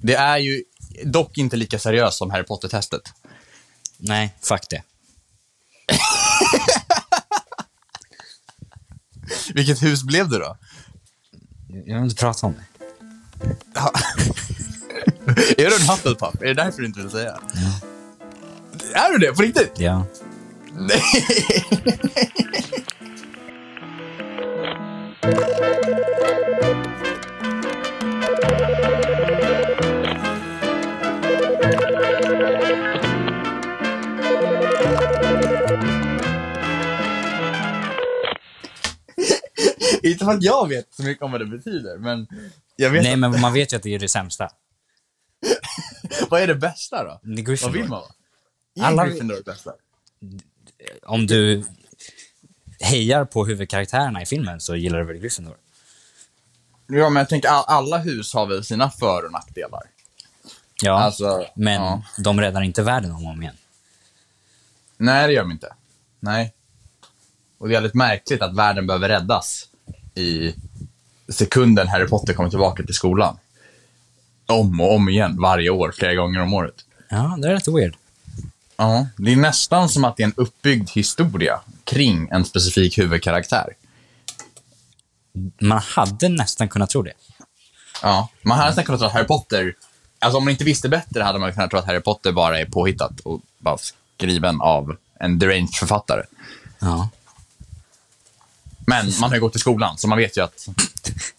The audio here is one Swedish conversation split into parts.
Det är ju dock inte lika seriöst som Harry Potter-testet. Nej, fuck det. Vilket hus blev det då? Jag vill inte prata om det. Är du en Hufflepuff? Är det därför du inte vill säga? Är du det? På riktigt? Ja. Nej. Inte för att jag vet så mycket om vad det betyder, men jag vet Nej, att, men man vet ju att det är det sämsta. vad är det bästa då? Är Vad Gryffindor. vill man vara? Är Alla- Gryffindor det bästa? Om du hejar på huvudkaraktärerna i filmen så gillar du väl Gryffindor? Ja, men jag tänker all, alla hus har väl sina för och nackdelar. Ja, Alltså, men ja. de räddar inte världen om och om igen. Nej, det gör de inte. Nej. Och det är väldigt märkligt att världen behöver räddas i sekunden Harry Potter kommer tillbaka till skolan. Om och om igen, varje år, flera gånger om året. Ja, det är rätt weird. Ja, det är nästan som att det är en uppbyggd historia kring en specifik huvudkaraktär. Man hade nästan kunnat tro det. Ja, man hade nästan kunnat tro att Harry Potter, alltså om man inte visste bättre hade man kunnat tro att Harry Potter bara är påhittat och bara skriven av en deranged författare. Ja. Men man har ju gått i skolan, så man vet ju att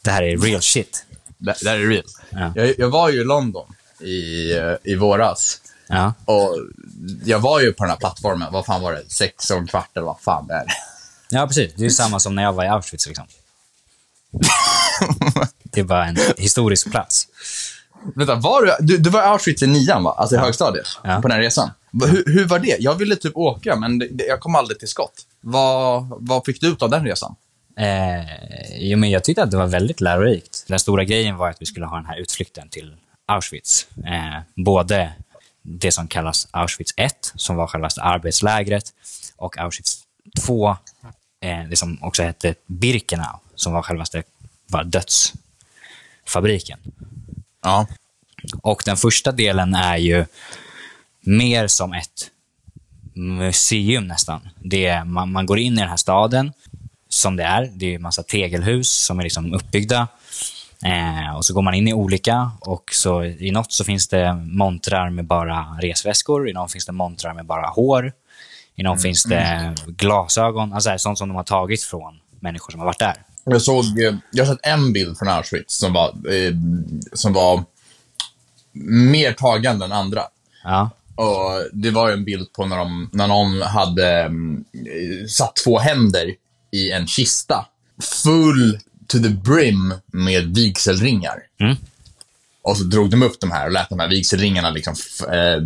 Det här är real shit. det, det här är real. Ja. Jag, jag var ju i London i, i våras. Ja. Och jag var ju på den här plattformen, vad fan var det? Sex och en kvart eller vad fan det är. ja, precis. Det är samma som när jag var i Auschwitz. Liksom. Det är bara en historisk plats. Vänta, var du, du, du var i Auschwitz i nian va? Alltså i högstadiet? Ja. På den här resan? Hur, hur var det? Jag ville typ åka, men det, jag kom aldrig till skott. Vad, vad fick du ut av den resan? Eh, jo, men jag tyckte att det var väldigt lärorikt. Den stora grejen var att vi skulle ha den här utflykten till Auschwitz. Eh, både det som kallas Auschwitz 1, som var själva arbetslägret, och Auschwitz 2, eh, det som också hette Birkenau, som var själva var dödsfabriken. Ja. Och den första delen är ju mer som ett museum nästan. Det är, man, man går in i den här staden som det är. Det är en massa tegelhus som är liksom uppbyggda. Eh, och så går man in i olika och så i något så finns det montrar med bara resväskor, i något finns det montrar med bara hår, i något finns det glasögon, alltså sånt som de har tagit från människor som har varit där. Jag såg, eh, jag har sett en bild från Auschwitz som var, eh, som var mer tagande än andra. Ja, Och det var ju en bild på när, de, när någon hade mm, eh, satt två händer i en kista. Full to the brim med vigselringar. Mm. Och så drog de upp de här och lät de här vigselringarna liksom eh,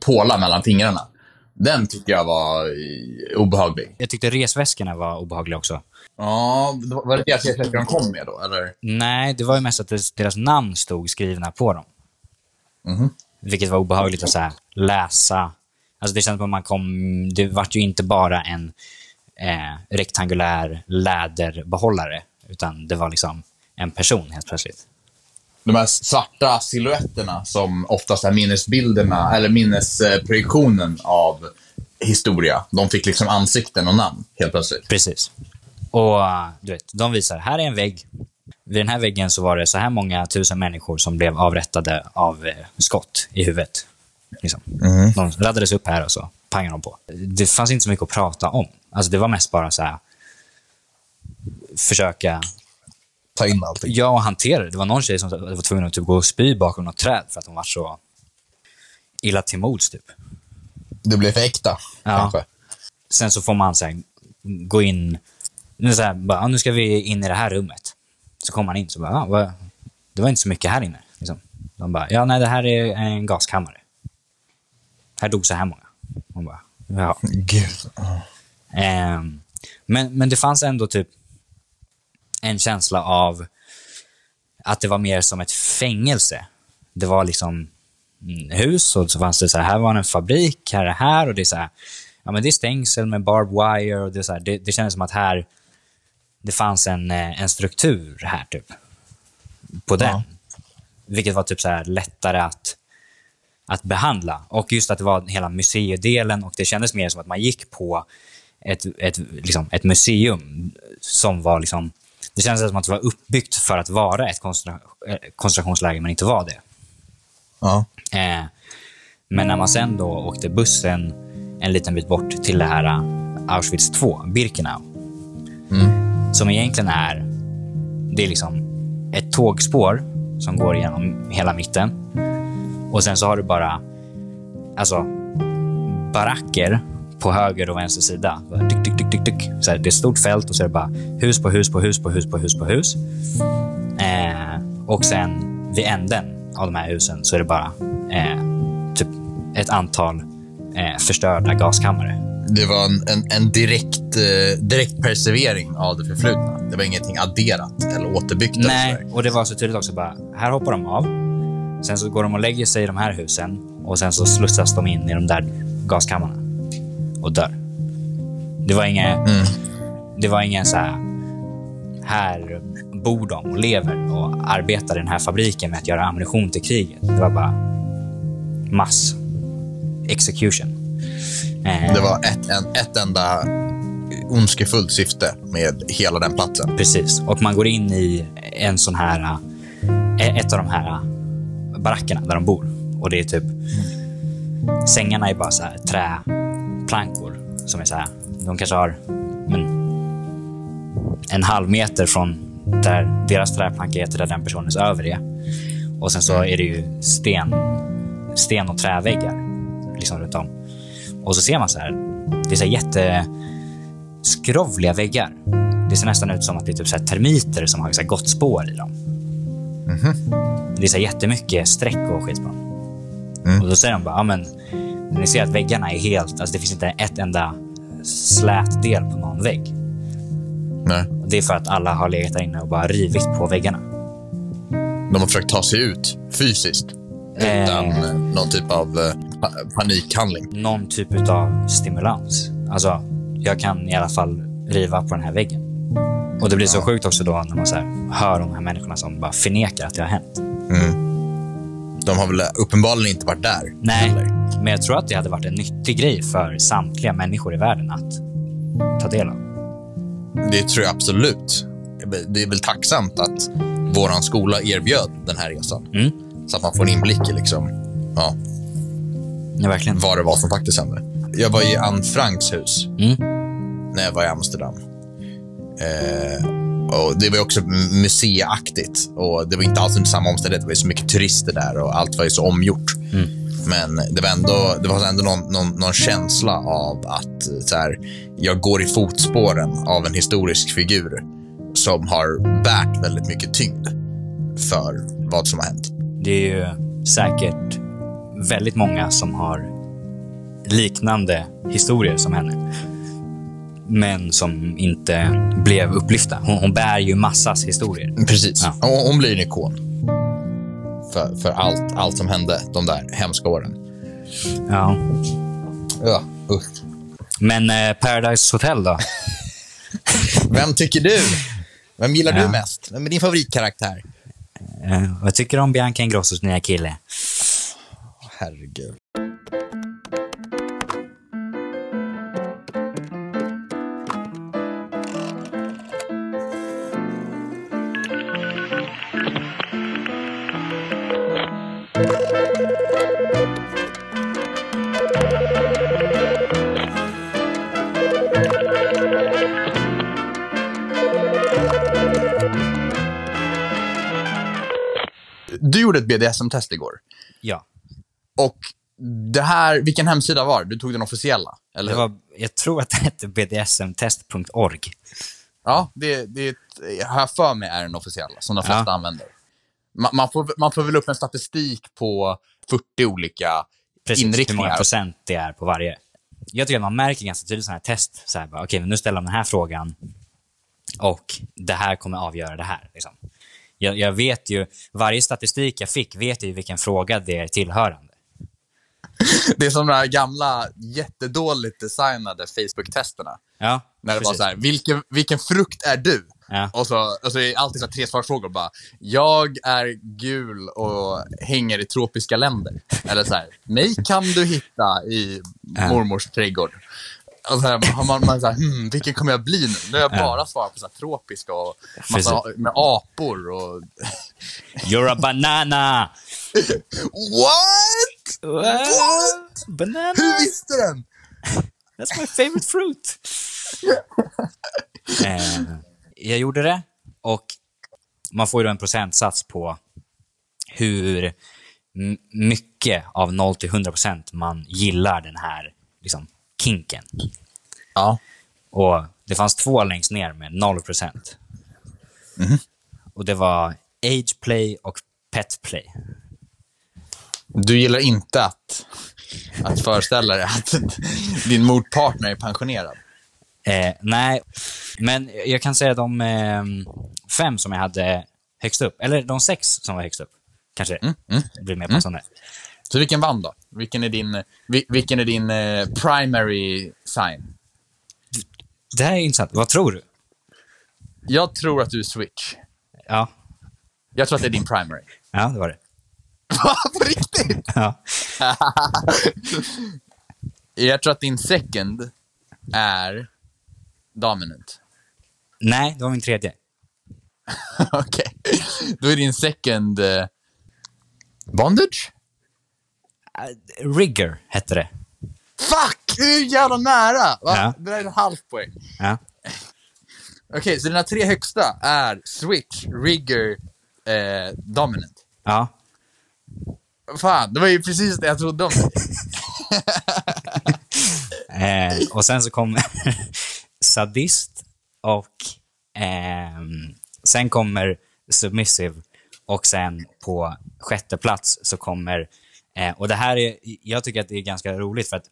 påla mellan fingrarna. Den tycker jag var eh, obehaglig. jag tyckte resväskorna var obehagliga också. Ja, var det deras resväskor de kom med då, eller? Nej, det var ju mest att deras- namn stod skrivna på dem. Mhm. Vilket var obehagligt att så läsa. Alltså det kändes som att man kom... Det vart ju inte bara en eh, rektangulär läderbehållare, utan det var liksom en person helt plötsligt. De här svarta silhuetterna som oftast är minnesbilderna, eller minnesprojektionen av historia. De fick liksom ansikten och namn helt plötsligt. Precis. Och du vet, de visar, här är en vägg. Vid den här väggen så var det så här många tusen människor som blev avrättade av eh, skott i huvudet. Liksom. De raddades upp här och så pangade de på. Det fanns inte så mycket att prata om. Alltså det var mest bara så här försöka Ta in allting. ja, och hantera det. Det var någon tjej som var tvungen att typ gå och spy bakom något träd för att hon var så illa till mods. Typ. Det blev för äkta, Ja. kanske. Sen så får man så här, gå in, nu, så här, bara, "Ja, nu ska vi in i det här rummet. Så kommer man in så bara, "Ja, vad, det var inte så mycket här inne. Liksom. De bara, ja nej det här är en gaskammare. Här dog så här många. Man bara, ja. Gud. Ehm, men, men det fanns ändå typ en känsla av att det var mer som ett fängelse. Det var liksom mm, hus och så fanns det så här, här var en fabrik, här är här och det är så här, ja men det är stängsel med barbed wire och det är så här, det, det kändes som att här, det fanns en, eh, en struktur här typ. På den. vilket var typ så här lättare att, att behandla. Och just att det var hela museidelen och det kändes mer som att man gick på ett, ett, liksom, ett museum som var liksom... Det kändes som att det var uppbyggt för att vara ett koncentra, eh, koncentrationsläger, men inte var det. Ja. Eh, men när man sen då åkte bussen en liten bit bort till det här eh, Auschwitz 2, Birkenau, som egentligen är, det är liksom ett tågspår som går genom hela mitten. Och sen så har du bara alltså, baracker på höger och vänster sida. Så här, Tyck, tyck, tyck. Så här, det är ett stort fält och så är det bara hus på hus på hus på hus på hus på hus. Eh, och sen vid änden av de här husen så är det bara eh, typ ett antal eh, förstörda gaskammare. Det var en, en, en direkt, eh, direkt perservering av det förflutna. Det var ingenting adderat eller återbyggt. Nej, och det var så tydligt också bara, här hoppar de av. Sen så går de och lägger sig i de här husen och sen så slussas de in i de där gaskammarna och dör. Det var inga, Mm. det var ingen så här, här bor de och lever och arbetar i den här fabriken med att göra ammunition till kriget. Det var bara mass execution. Eh, Det var ett, en, ett enda ondskefullt syfte med hela den platsen. Precis. Och man går in i en sån här, eh, ett av de här barackerna där de bor. Och det är typ, sängarna är bara så här träplankor som är så här, de kanske har men, en halv meter från där deras träplanka är till där den personens över är. Och sen så är det ju sten, sten och träväggar liksom runt om. Och så ser man så här, det är så här jätteskrovliga väggar. Det ser nästan ut som att det är typ så termiter som har så gått spår i dem. Det är så här jättemycket streck och skit på dem. Och då säger de bara, ja men ni ser att väggarna är helt, alltså det finns inte ett enda slät del på någon vägg. Nej. Det är för att alla har legat där inne och bara rivit på väggarna. De har försökt ta sig ut fysiskt. Utan Eh. någon typ av eh, pa panikhandling. Någon typ av stimulans. Alltså, jag kan i alla fall riva på den här väggen. Och det blir så sjukt också då när man så här, hör de här människorna som bara förnekar att det har hänt. De har väl uppenbarligen inte varit där. Nej, heller. men jag tror att det hade varit en nyttig grej för samtliga människor i världen att ta del av. Det tror jag absolut. Det är väl tacksamt att våran skola erbjöd den här resan. Mm. Så att man får en inblick i liksom, ja, Ja, verkligen. vad det var som faktiskt hände. Jag var i Anne Franks hus Mm. när jag var i Amsterdam. Eh, och Det var ju också museiaktigt och det var inte alls under samma omständighet. Det var ju så mycket turister där och allt var ju så omgjort. Men det var ändå, det var ändå någon, någon, någon känsla av att så här, jag går i fotspåren av en historisk figur som har bärt väldigt mycket tyngd för vad som har hänt. Det är ju säkert väldigt många som har liknande historier som henne. Men som inte blev upplyfta. Hon, hon bär ju massas historier. Precis. Ja. Och hon blir en ikon. För, för allt, allt som hände de där hemska åren. Ja. Ja, usch. Men eh, Paradise Hotel då? Vem tycker du? Vem gillar Ja. du mest? Vem är din favoritkaraktär? Eh, vad tycker du om Bianca Ingrossos nya kille? Herregud. Gjorde ett BDSM-test igår. Ja. Och det här, vilken hemsida var? Du tog den officiella, eller Det var, jag tror att det hette bdsmtest.org. Ja, det, det har jag för mig är den officiella, som de flesta Ja. använder. Man, man, får, man får väl upp en statistik på 40 olika Precis, hur många inriktningar. procent det är på varje. Jag tycker att man märker ganska tydligt sådana här test. Så här, bara, Okej, men nu ställer de den här frågan och det här kommer avgöra det här. Liksom. Jag, jag vet ju, varje statistik jag fick vet ju vilken fråga det är tillhörande. Det är som de här gamla, jättedåligt designade Facebook-testerna. Ja, När det var precis. så här, vilken, vilken frukt är du? Ja. Och så, och så är det alltid så tre svarsfrågor. Bara, jag är gul och hänger i tropiska länder. Eller så här, mig kan du hitta i mormors trädgård. Och så här, man, man så här, hmm, vilken kommer jag bli nu? Nu har jag bara svarat på så här, tropiska och massa, med apor och... You're a banana! What? What? Banana? Hur visste den? That's my favorite fruit. eh, jag gjorde det och man får ju då en procentsats på hur mycket av 0 till 100% man gillar den här liksom, kinken. Ja. Och det fanns två längst ner med 0%. Och det var age play och pet play. Du gillar inte att, att föreställa dig att din motpartner är pensionerad? Eh, nej, men jag kan säga de eh, fem som jag hade högst upp, eller de sex som var högst upp, kanske blir mer passande. Så vilken vann då? Vilken är din, vi- vilken är din eh, primary sign? Det här är intressant. Vad tror du? Jag tror att du är switch. Ja, Jag tror att det är din primary. ja det var det. Va? På riktigt? Ja. Jag tror att din second är dominant. Nej, det var min tredje. Okej. Då är din second eh, bondage? Eh, Rigger hette det. Fuck! Du är jävla nära! Va? Ja. Det där är en halv poäng. Ja. Okej, så dina tre högsta är switch, rigger, eh, dominant. ja. Fan, det var ju precis det jag trodde om dig. Eh, och sen så kommer sadist och ehm, sen kommer submissive och sen på sjätte plats så kommer, eh, och det här är, jag tycker att det är ganska roligt för att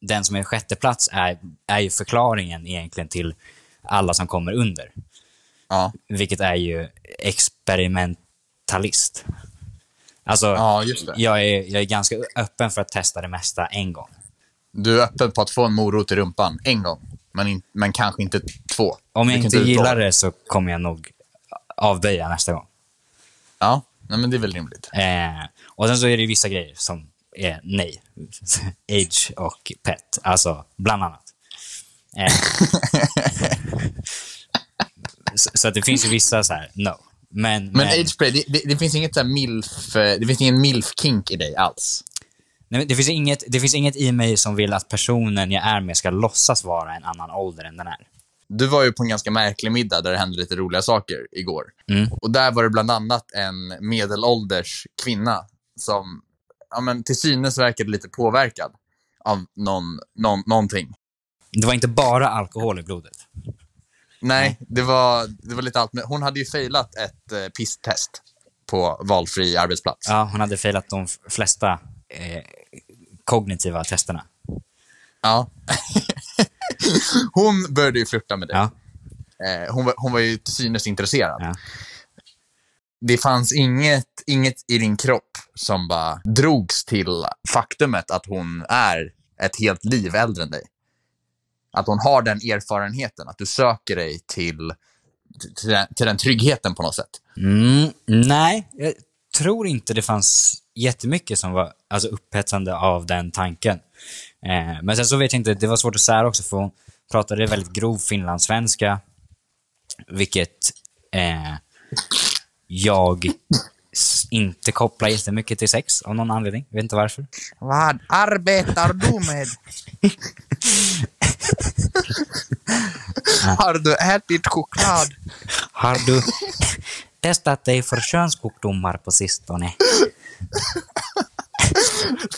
den som är sjätte plats är, är ju förklaringen egentligen till alla som kommer under. Ja, Vilket är ju experimentalist. Alltså, ja jag, är, jag är ganska öppen för att testa det mesta en gång. Du är öppen på att få en morot i rumpan en gång, men, in, men kanske inte två. Om jag inte gillar det så kommer jag nog avböja nästa gång. Ja, nej, men det är väl rimligt. Eh, och sen så är det vissa grejer som är nej. Age och pet, alltså bland annat. Eh, så, så att det finns ju vissa så här, no. Men, Men ageplay, det, det, det finns inget så här milf, eh, det finns ingen milf-kink i dig alls. nej, men det, finns inget, det finns inget i mig som vill att personen jag är med ska låtsas vara en annan ålder än den är. Du var ju på en ganska märklig middag där det hände lite roliga saker igår. Mm. Och där var det bland annat en medelålders kvinna som ja, men till synes verkade lite påverkad av någon, någon, någonting. Det var inte bara alkohol i blodet. Nej, det var, det var lite allt. Men hon hade ju failat ett eh, pisstest på valfri arbetsplats. Ja, hon hade failat de flesta eh, kognitiva testerna. Ja. hon började ju flirta med dig. Ja. Eh, hon, var, hon var ju till synes intresserad. Ja. Det fanns inget, inget i din kropp som bara drogs till faktumet att hon är ett helt liv äldre än dig. Att hon har den erfarenheten, att du söker dig till, till, den, till den tryggheten på något sätt. Mm, nej, jag tror inte det fanns jättemycket som var alltså, upphetsande av den tanken. Eh, men sen så vet jag inte, det var svårt att säga också för hon pratade väldigt grov finlandssvenska. Vilket eh, jag inte kopplar jättemycket till sex av någon anledning. Jag vet inte varför. Vad arbetar du med? Har du ätit choklad? Har du testat dig för könssjukdomar på sistone?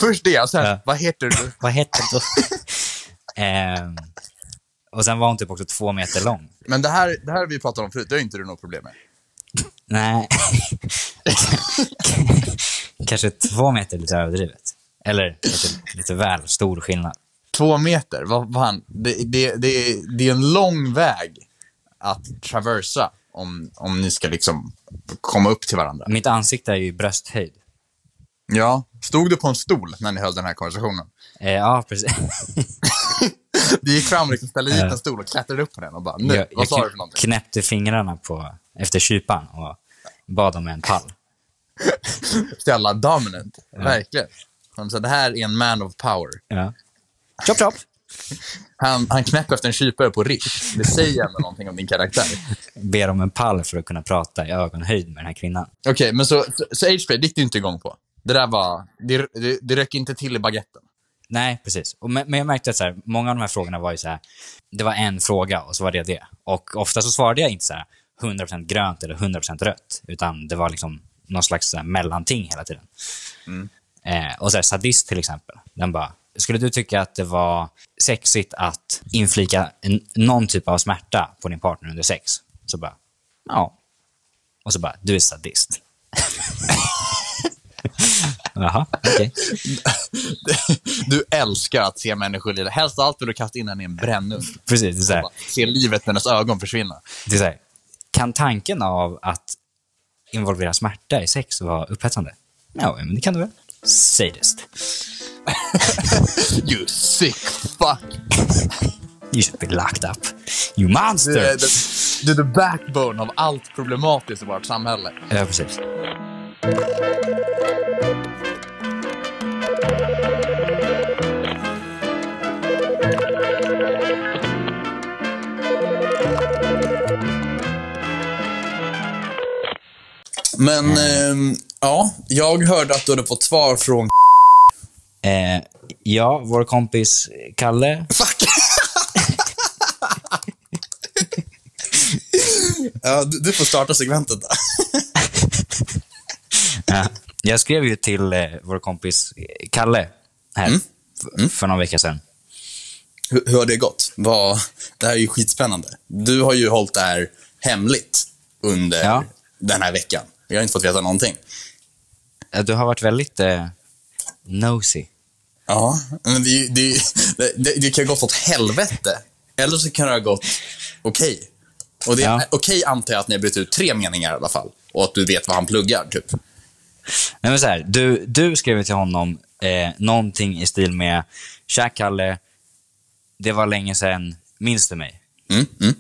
Först det, och sen, Ja. vad heter du? Vad heter du? Ehm, och sen var hon typ också två meter lång. Men det här, det här vi pratat om förut, det har inte du något problem med. Nej. kanske två meter är lite överdrivet. Eller kanske lite väl stor skillnad. Två meter, vad fan. Det, det, det, det är en lång väg att traversa om, om ni ska liksom komma upp till varandra. Mitt ansikte är ju brösthöjd. Ja, stod du på en stol när ni höll den här konversationen? Eh, ja, precis. Du gick fram och liksom ställde dit en stol och klättrade upp på den och bara, nu, jag, vad jag sa du för någonting? knäppte fingrarna på, efter kypan och bad om en pall. Jävla dominant. Verkligen. Han sa, det här är en man of power. Ja. Chop chop! Han, han knäcker efter en kypare på Rish. Det säger ändå någonting om din karaktär. Ber om en pall för att kunna prata i ögonhöjd med den här kvinnan. Okej, men så, så, så H-spray, det gick du inte igång på? Det där var, det, det, det rök inte till i baguetten. Nej, precis. Och, men men jag märkte att så här, många av de här frågorna var ju så här, det var en fråga och så var det det. Och ofta så svarade jag inte så här 100% grönt eller 100% rött, utan det var liksom någon slags här, mellanting hela tiden. Eh, och så här, sadist till exempel, den bara, skulle du tycka att det var sexigt att inflika en, någon typ av smärta på din partner under sex? Så bara, ja. Och så bara, du är sadist. Jaha, okej. Du älskar att se människor lida. Helst allt vill du kasta in den i en brännugn. Precis, det är så här, Se livet med hennes ögon försvinna. Det är så här, kan tanken av att involvera smärta i sex vara upphetsande? Ja, men det kan det väl. Sadist. You sick fuck. You should be locked up. You Du monster! är, the, du är the backbone av allt problematiskt i vårt samhälle. Ja, precis. Men, ehm, ja, jag hörde att du hade fått svar från... Eh, ja, vår kompis Kalle. Fuck! ja, du, du får starta segmentet då. Ja, jag skrev ju till eh, vår kompis eh, Kalle här f- för någon vecka sedan. Hur, hur har det gått? Vad, det här är ju skitspännande. Du har ju hållit det här hemligt under Ja. den här veckan. Jag har inte fått veta någonting. Du har varit väldigt eh, nosy. Ja, men det, det, det, det kan ha gått åt helvete. Eller så kan det ha gått okej. Och det är Ja. okej antar jag att ni har bytt ut tre meningar i alla fall. Och att du vet vad han pluggar, typ. Nej, men så här, du, du skrev till honom eh, någonting i stil med Tja Kalle, det var länge sedan, minns du mig? Mm, mm.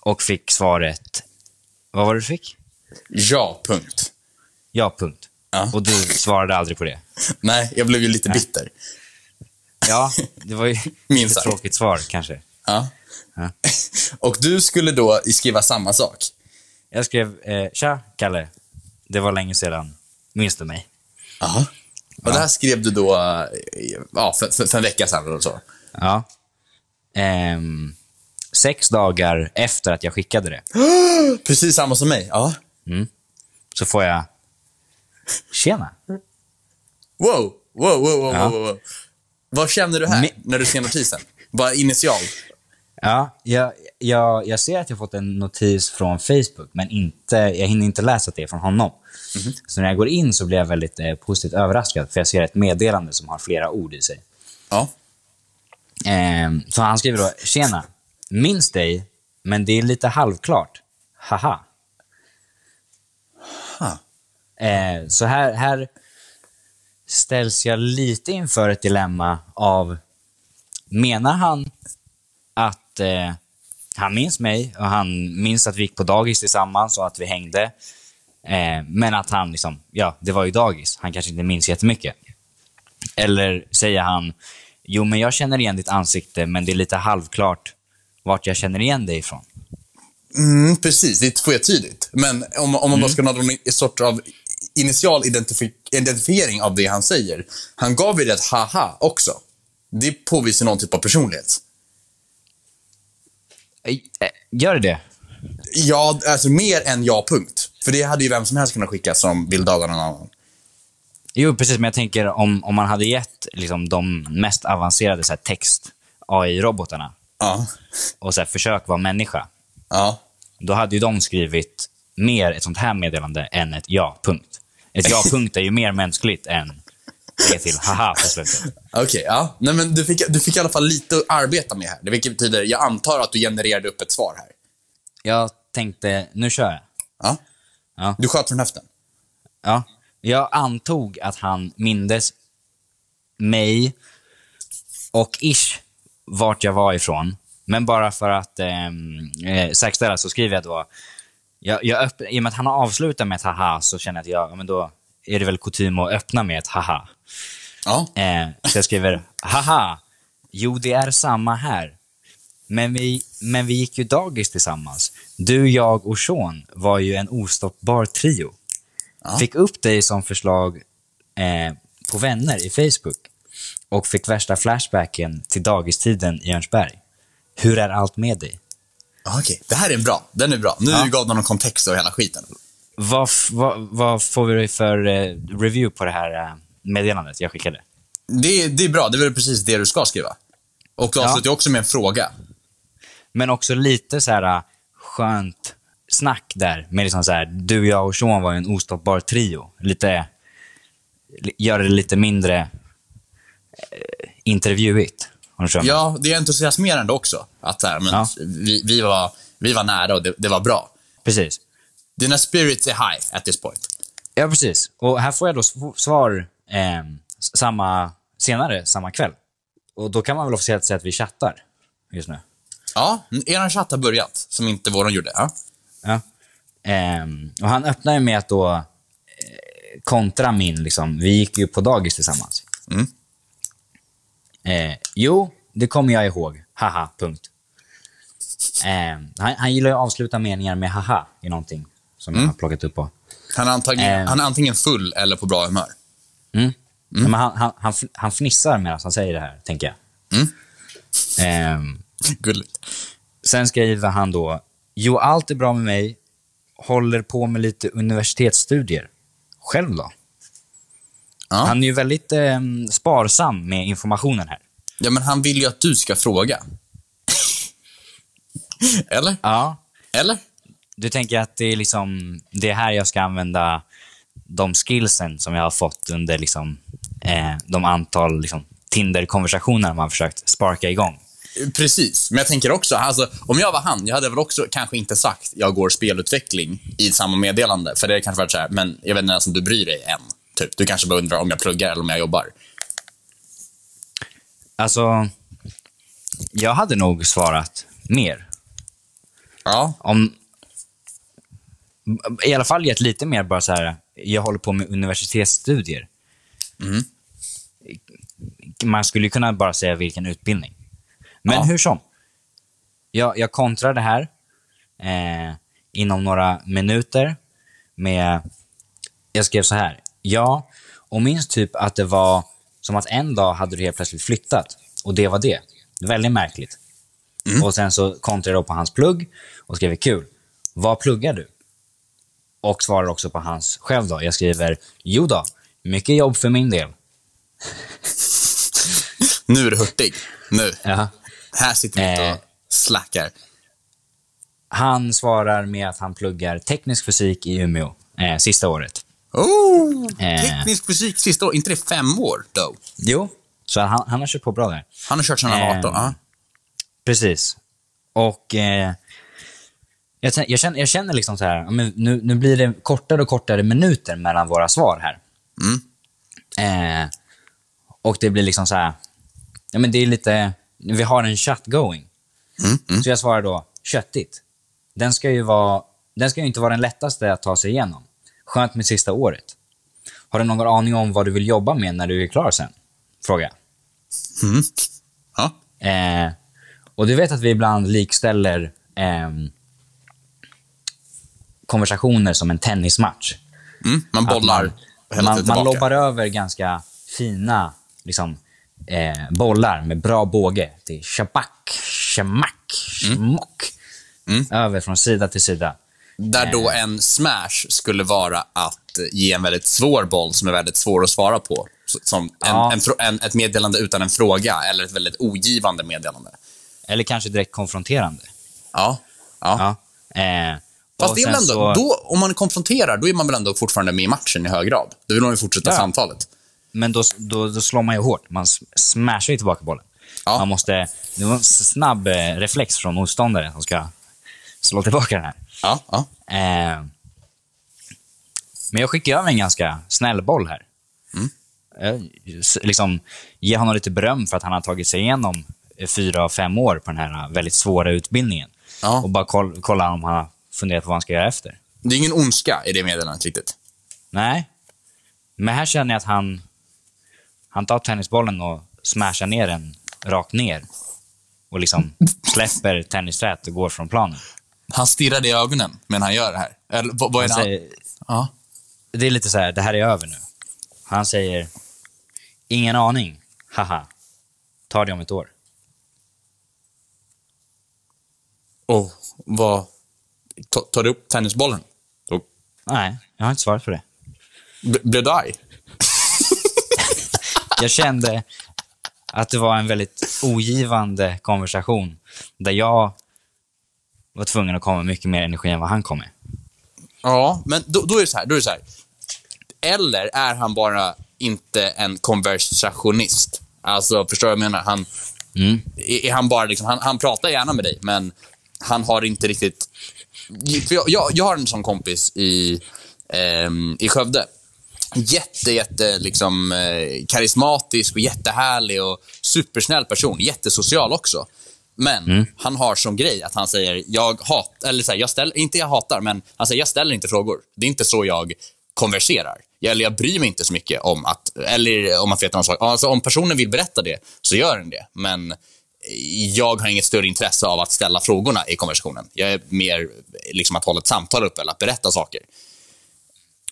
Och fick svaret, vad var det du fick? Ja, punkt. Ja, punkt. Ja. Och du svarade aldrig på det. Nej, jag blev ju lite bitter. Ja, det var ju Minst ett tråkigt svar kanske. Ja. Ja. Och du skulle då skriva samma sak. Jag skrev, eh, Tja Kalle, det var länge sedan, minns du mig? Ja. Och det här skrev du då eh, ja, för, för, för en vecka sedan eller så. Ja. Ehm, sex dagar efter att jag skickade det Precis samma som mig. Ja. Så får jag, tjena. Wow, wow, wow, wow, Ja. wow, wow. Vad känner du här när du ser notisen? Bara initial. Ja, jag, jag, jag ser att jag fått en notis från Facebook, men inte, jag hinner inte läsa att det är från honom. Så när jag går in så blir jag väldigt eh, positivt överraskad, för jag ser ett meddelande som har flera ord i sig. Ja. Ehm, så han skriver då, tjena, minns dig, men det är lite halvklart. Haha. Ha. Eh, så här, här ställs jag lite inför ett dilemma av, menar han att eh, han minns mig och han minns att vi gick på dagis tillsammans och att vi hängde. Eh, men att han liksom, ja, det var ju dagis. Han kanske inte minns jättemycket. Eller säger han, jo men jag känner igen ditt ansikte men det är lite halvklart vart jag känner igen dig ifrån. Mm, precis, det är tvetydigt. Men om, om man Mm. bara ska ha någon sort av initial identifi- identifiering av det han säger. Han gav ju det ett haha också. Det påvisar någon typ av personlighet. Eh, Gör det det? Ja, alltså mer än ja, punkt. För det hade ju vem som helst kunnat skicka som vill döda någon annan. Jo, precis. Men jag tänker om, om man hade gett liksom, de mest avancerade så här, text-AI-robotarna Ja. och så här, försök vara människa, Ja. då hade ju de skrivit mer ett sånt här meddelande än ett ja-punkt. Ett ja-punkt är ju mer mänskligt än det till haha på slutet. Okej, ja. Nej, men du fick, du fick i alla fall lite att arbeta med här. Det vilket betyder, jag antar att du genererade upp ett svar här. Jag tänkte, nu kör jag. Ja. Ja. Du sköt från höften. Ja. Jag antog att han mindes mig och ish vart jag var ifrån. Men bara för att eh, eh, säkerställa så skriver jag då... Jag, jag öpp, I och med att han har avslutat med ett haha så känner jag att jag, ja, men då är det väl kutym att öppna med ett haha. Ja. Eh, så jag skriver haha, jo det är samma här. Men vi, men vi gick ju dagis tillsammans. Du, jag och Sean var ju en ostoppbar trio. Ja. Fick upp dig som förslag eh, på vänner i Facebook och fick värsta flashbacken till dagistiden i Örnsberg. Hur är allt med dig? Okej, det här är bra. Den är bra. Nu Ja. gav de någon kontext och hela skiten. Vad, vad, vad får vi för eh, review på det här eh, meddelandet jag skickade? Det, är- det är bra. Det är väl precis det du ska skriva. Och du Ja. avslutar ju också med en fråga. Men också lite så här äh, skönt snack där. Med liksom så här, du, jag och Sean var ju en ostoppbar trio. Lite, li- gör det lite mindre eh, intervjuigt. Ja, det är entusiasmerande också. Att så här, men Ja. vi, vi, var, vi var nära och det, det var bra. Precis. Dina spirits är high at this point. Ja, precis. Och här får jag då sv- svar eh, samma, senare, samma kväll. Och då kan man väl officiellt säga att vi chattar just nu. Ja, er chatt har börjat, som inte våran gjorde. Ja. Ja. Ehm, och han öppnar ju med att då eh, kontra min, liksom, vi gick ju på dagis tillsammans. Mm. Eh, jo, det kommer jag ihåg. Haha, punkt. Ehm, han, han gillar ju att avsluta meningar med haha i någonting som Mm. jag har plockat upp på. Han, är antagligen, Eh. han är antingen full eller på bra humör. Ja, Men han, han, han, han fnissar medan han säger det här, tänker jag. Mm. Ehm, Gulligt. Sen skriver han då, jo allt är bra med mig, håller på med lite universitetsstudier. Själv då? Ja. Han är ju väldigt eh, sparsam med informationen här. ja, men han vill ju att du ska fråga. eller? Ja. Eller? Du tänker att det är liksom, det är här jag ska använda de skillsen som jag har fått under liksom, eh, de antal liksom, Tinder-konversationer man har försökt sparka igång. Precis, men jag tänker också, alltså, om jag var han, jag hade väl också kanske inte sagt jag går spelutveckling i samma meddelande. För det kanske varit så här, men jag vet inte ens om du bryr dig än. Typ. Du kanske bara undrar om jag pluggar eller om jag jobbar. Alltså, jag hade nog svarat mer. Ja. om I alla fall gett lite mer bara så här, jag håller på med universitetsstudier. Mm. Man skulle ju kunna bara säga vilken utbildning. Men Ja. hur som. Jag, jag kontrar det här eh, inom några minuter med... Jag skrev så här. Ja, och minns typ att det var som att en dag hade du helt plötsligt flyttat. Och det var det. Väldigt märkligt. Och sen så kontrade jag på hans plugg och skrev kul. Vad pluggar du? Och svarar också på hans själv då. Jag skriver, jo då, mycket jobb för min del. Nu är du hurtig. Nu. Ja. Här sitter vi inte Eh. och slackar. Han svarar med att han pluggar teknisk fysik i Umeå, eh, sista året. Oh, Eh. teknisk fysik sista år. inte det fem år då? Jo, så han, han har kört på bra där. Han har kört sedan han var Eh. 18. ja. Precis. Och eh, jag, jag, känner, jag känner liksom så här, nu, nu blir det kortare och kortare minuter mellan våra svar här. Eh, och det blir liksom så här, ja men det är lite, vi har en chatt going. Så jag svarar då, köttigt. Den ska ju vara, den ska ju inte vara den lättaste att ta sig igenom. Skönt med sista året. Har du någon aning om vad du vill jobba med när du är klar sen? Fråga jag. Ja. Eh, och du vet att vi ibland likställer ehm, konversationer som en tennismatch. Mm, man bollar Att man, man, man lobbar över ganska fina liksom, eh, bollar med bra båge. Det är shabak, shamak, shmock. Över från sida till sida. Där då en smash skulle vara att ge en väldigt svår boll som är väldigt svår att svara på. Som en, Ja. en, en, ett meddelande utan en fråga eller ett väldigt ogivande meddelande. Eller kanske direkt konfronterande. Ja. ja. Ja. Eh, Fast det är väl ändå, så- då, om man konfronterar, då är man väl ändå fortfarande med i matchen i hög grad. Då vill man ju fortsätta Ja. samtalet. Men då, då, då slår man ju hårt. Man smashar ju tillbaka bollen. Ja. Man måste, det var en snabb eh, reflex från motståndaren som ska slå tillbaka den här. Ja, ja. Eh, men jag skickar över en ganska snäll boll här. Mm. Eh, liksom, ge honom lite beröm för att han har tagit sig igenom fyra, fem år på den här väldigt svåra utbildningen. Ja. Och bara koll, kolla om han har funderat på vad han ska göra efter. Det är ingen ondska i det meddelandet riktigt. Nej. Men här känner jag att han, han tar tennisbollen och smashar ner den rakt ner. Och liksom släpper tennisträt och går från planen. Han stirrar i ögonen medan han gör det här. Eller vad, vad är Han det säger, han... Ja. det är lite så här, det här är över nu. Han säger, ingen aning, haha. Ta det om ett år. Och vad... Ta, tar du upp tennisbollen? Då Nej, jag har inte svarat på det. b- blev du arg? Jag kände att det var en väldigt ogivande konversation där jag var tvungen att komma med mycket mer energi än vad han kom med. Ja, men då, då är det så här. Då är det så här. Eller är han bara inte en konversationist? Alltså, förstår du vad jag menar? Han, Mm. är, är han bara liksom, han, han pratar gärna med dig, men han har inte riktigt... För jag, jag, jag har en sån kompis i, ehm, i Skövde. Jätte, jätte liksom, eh, karismatisk och jättehärlig och supersnäll person. Jättesocial också. Men han har som grej att han säger, jag hat, eller så här, jag ställer, inte jag hatar, men han säger, jag ställer inte frågor. Det är inte så jag konverserar. Jag, eller jag bryr mig inte så mycket om att, eller om man veta någon sak. Alltså, om personen vill berätta det, så gör den det. Men jag har inget större intresse av att ställa frågorna i konversationen. Jag är mer liksom att hålla ett samtal uppe eller att berätta saker.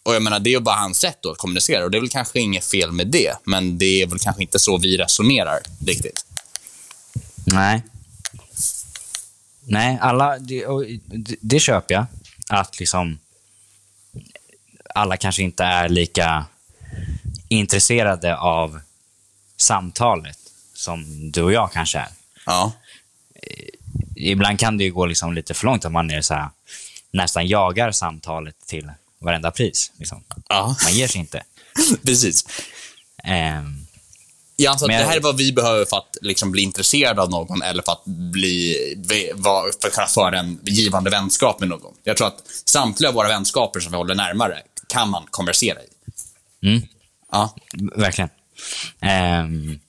Och jag menar, det är ju bara hans sätt då att kommunicera och det är väl kanske inget fel med det, men det är väl kanske inte så vi resonerar riktigt. Nej. Nej, alla... Det, och det, det köper jag. Att liksom... Alla kanske inte är lika intresserade av samtalet som du och jag kanske är. Ja. Ibland kan det ju gå liksom lite för långt att man är så här, nästan jagar samtalet till varenda pris. Liksom. Ja, Man ger sig inte. precis. Ehm, Jag antar att det här är vad vi behöver för att liksom bli intresserade av någon eller för att, bli, för att kunna föra en givande vänskap med någon. Jag tror att samtliga våra vänskaper som vi håller närmare kan man konversera i. Mm. Ja. Verkligen. Ehm,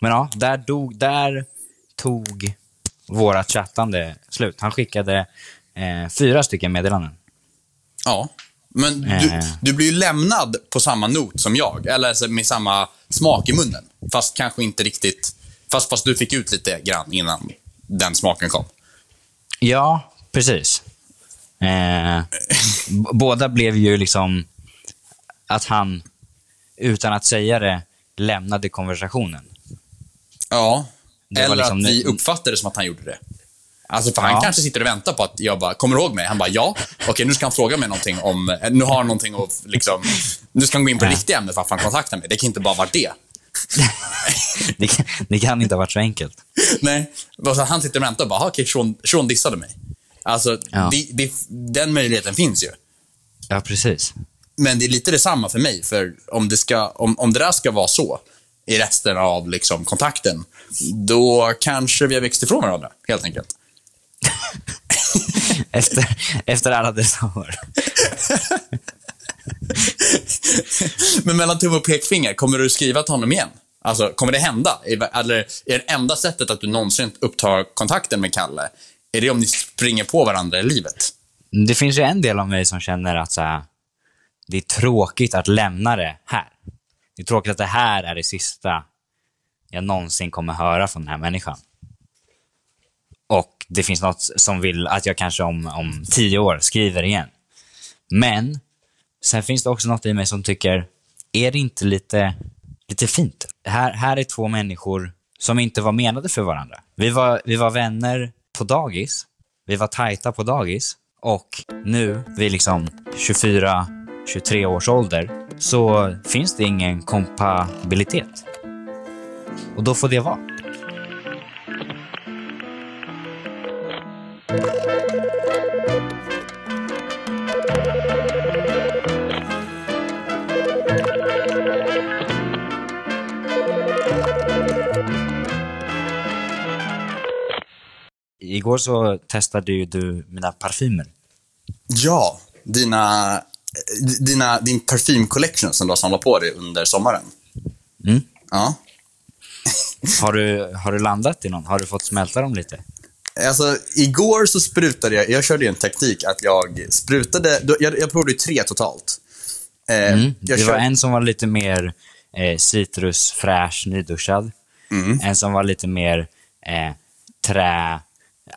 men ja, där, dog, där tog våra chattande slut. Han skickade eh, fyra stycken meddelanden. Ja. Men du, Eh. du blir ju lämnad på samma not som jag, eller med samma smak i munnen. Fast kanske inte riktigt... Fast, fast du fick ut lite grann innan den smaken kom. Ja, precis. Eh, båda blev ju liksom att han, utan att säga det, lämnade konversationen. Ja. Det Eller liksom- att vi uppfattade det som att han gjorde det. Alltså, för han Ja. kanske sitter och väntar på att jag bara, kommer du ihåg mig? Han bara, ja. Okej, nu ska han fråga mig någonting om, eh, nu har han någonting att liksom, nu ska han gå in på det Ja. riktiga ämnet varför han kontaktar mig. Det kan inte bara vara det. Det kan, det kan inte ha varit så enkelt. Nej. Alltså, han sitter och väntar och bara, "Ah, okej, Sean, Sean dissade mig. Alltså, Ja. det, det, den möjligheten finns ju. Ja, precis. Men det är lite detsamma för mig, för om det, ska, om, om det där ska vara så i resten av liksom, kontakten, då kanske vi har växt ifrån varandra, helt enkelt. Efter, efter alla dessa år. Men mellan tumme och pekfinger, kommer du skriva till honom igen? Alltså, kommer det hända? Eller är det enda sättet att du någonsin upptar kontakten med Kalle, är det om ni springer på varandra i livet? Det finns ju en del av mig som känner att så här, det är tråkigt att lämna det här. Det är tråkigt att det här är det sista jag någonsin kommer höra från den här människan. Det finns något som vill att jag kanske om, om tio år skriver igen. Men sen finns det också något i mig som tycker, är det inte lite, lite fint? Här, här är två människor som inte var menade för varandra. Vi var, vi var vänner på dagis. Vi var tajta på dagis. Och nu, vid liksom 24-23 års ålder, så finns det ingen kompabilitet. Och då får det vara. Igår så testade ju du mina parfymer. Ja, dina, dina, din parfym collection som du har samlat på dig under sommaren. Mm. Ja. Har du, har du landat i någon? Har du fått smälta dem lite? Alltså, igår så sprutade jag, jag körde ju en taktik att jag sprutade, jag, jag provade ju tre totalt. Eh, Mm. Det var kör- en som var lite mer eh, citrus, fräsch, nyduschad. Mm. En som var lite mer eh, trä,